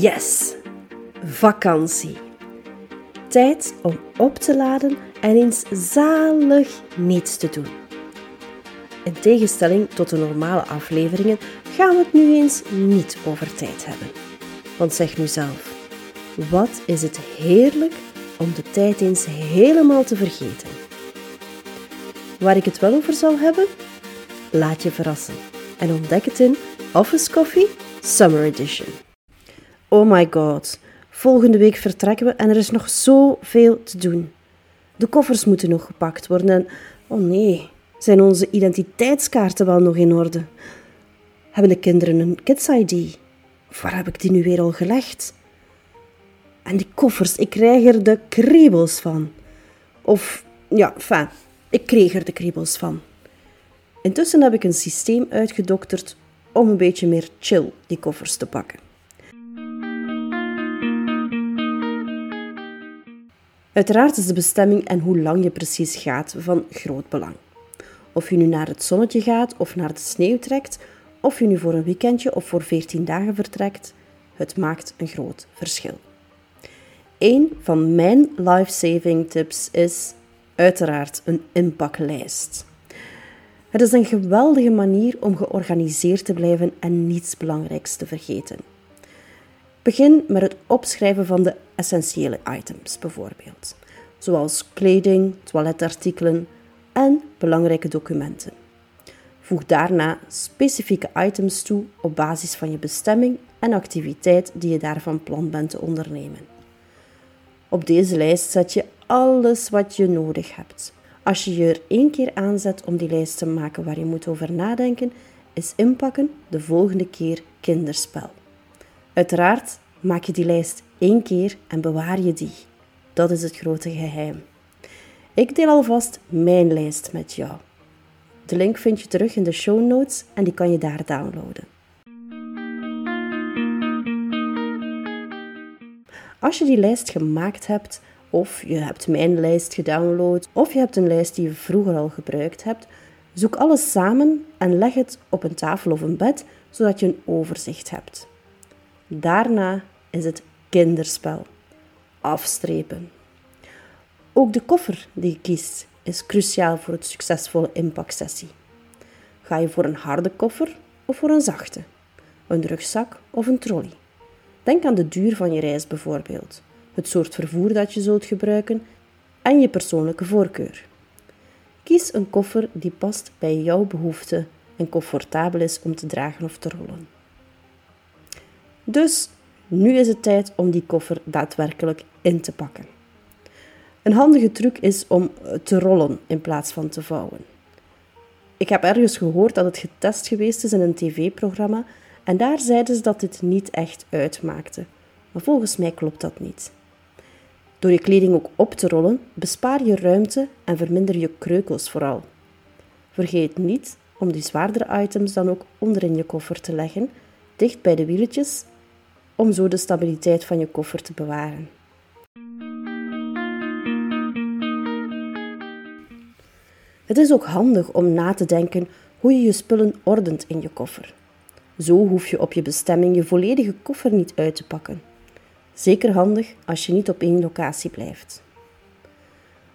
Yes! Vakantie. Tijd om op te laden en eens zalig niets te doen. In tegenstelling tot de normale afleveringen gaan we het nu eens niet over tijd hebben. Want zeg nu zelf, wat is het heerlijk om de tijd eens helemaal te vergeten. Waar ik het wel over zal hebben? Laat je verrassen en ontdek het in Office Coffee Summer Edition. Oh my god, volgende week vertrekken we en er is nog zoveel te doen. De koffers moeten nog gepakt worden en, oh nee, zijn onze identiteitskaarten wel nog in orde? Hebben de kinderen een Kids ID? waar heb ik die nu weer al gelegd? En die koffers, ik krijg er de kriebels van. Of, ja, fijn, ik kreeg er de kriebels van. Intussen heb ik een systeem uitgedokterd om een beetje meer chill die koffers te pakken. Uiteraard is de bestemming en hoe lang je precies gaat van groot belang. Of je nu naar het zonnetje gaat of naar de sneeuw trekt, of je nu voor een weekendje of voor 14 dagen vertrekt, het maakt een groot verschil. Een van mijn life-saving tips is uiteraard een inpaklijst. Het is een geweldige manier om georganiseerd te blijven en niets belangrijks te vergeten. Begin met het opschrijven van de essentiële items, bijvoorbeeld, zoals kleding, toiletartikelen en belangrijke documenten. Voeg daarna specifieke items toe op basis van je bestemming en activiteit die je daarvan plan bent te ondernemen. Op deze lijst zet je alles wat je nodig hebt. Als je je er één keer aanzet om die lijst te maken waar je moet over nadenken, is inpakken de volgende keer kinderspel. Uiteraard maak je die lijst één keer en bewaar je die. Dat is het grote geheim. Ik deel alvast mijn lijst met jou. De link vind je terug in de show notes en die kan je daar downloaden. Als je die lijst gemaakt hebt, of je hebt mijn lijst gedownload, of je hebt een lijst die je vroeger al gebruikt hebt, zoek alles samen en leg het op een tafel of een bed, zodat je een overzicht hebt. Daarna is het kinderspel. Afstrepen. Ook de koffer die je kiest is cruciaal voor het succesvolle inpaksessie. Ga je voor een harde koffer of voor een zachte? Een rugzak of een trolley? Denk aan de duur van je reis bijvoorbeeld, het soort vervoer dat je zult gebruiken en je persoonlijke voorkeur. Kies een koffer die past bij jouw behoeften en comfortabel is om te dragen of te rollen. Dus nu is het tijd om die koffer daadwerkelijk in te pakken. Een handige truc is om te rollen in plaats van te vouwen. Ik heb ergens gehoord dat het getest geweest is in een tv-programma en daar zeiden ze dat dit niet echt uitmaakte. Maar volgens mij klopt dat niet. Door je kleding ook op te rollen, bespaar je ruimte en verminder je kreukels vooral. Vergeet niet om die zwaardere items dan ook onderin je koffer te leggen, dicht bij de wieletjes, om zo de stabiliteit van je koffer te bewaren. Het is ook handig om na te denken hoe je je spullen ordent in je koffer. Zo hoef je op je bestemming je volledige koffer niet uit te pakken. Zeker handig als je niet op één locatie blijft.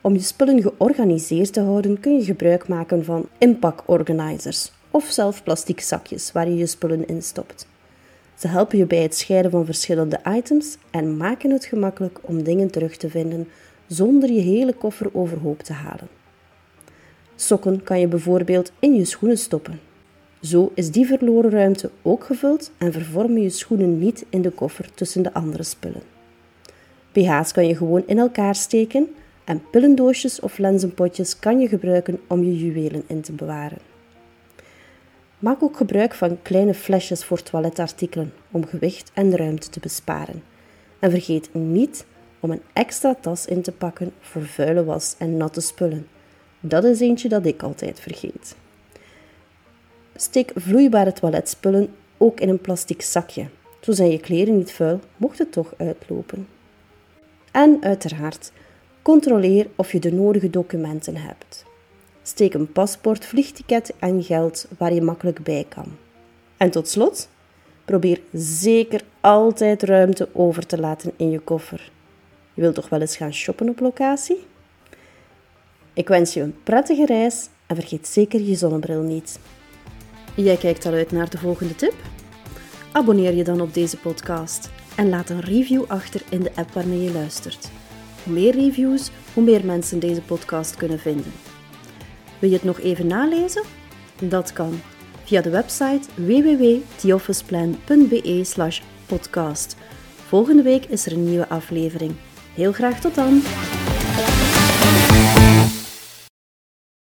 Om je spullen georganiseerd te houden kun je gebruik maken van inpakorganizers of zelf plastic zakjes waar je je spullen in stopt. Ze helpen je bij het scheiden van verschillende items en maken het gemakkelijk om dingen terug te vinden zonder je hele koffer overhoop te halen. Sokken kan je bijvoorbeeld in je schoenen stoppen. Zo is die verloren ruimte ook gevuld en vervormen je schoenen niet in de koffer tussen de andere spullen. BH's kan je gewoon in elkaar steken en pillendoosjes of lenzenpotjes kan je gebruiken om je juwelen in te bewaren. Maak ook gebruik van kleine flesjes voor toiletartikelen om gewicht en ruimte te besparen. En vergeet niet om een extra tas in te pakken voor vuile was en natte spullen. Dat is eentje dat ik altijd vergeet. Steek vloeibare toiletspullen ook in een plastic zakje. Zo zijn je kleren niet vuil, mocht het toch uitlopen. En uiteraard, controleer of je de nodige documenten hebt. Steek een paspoort, vliegticket en geld waar je makkelijk bij kan. En tot slot, probeer zeker altijd ruimte over te laten in je koffer. Je wilt toch wel eens gaan shoppen op locatie? Ik wens je een prettige reis en vergeet zeker je zonnebril niet. Jij kijkt al uit naar de volgende tip? Abonneer je dan op deze podcast en laat een review achter in de app waarmee je luistert. Hoe meer reviews, hoe meer mensen deze podcast kunnen vinden. Wil je het nog even nalezen? Dat kan via de website www.theofficeplan.be/podcast. Volgende week is er een nieuwe aflevering. Heel graag tot dan!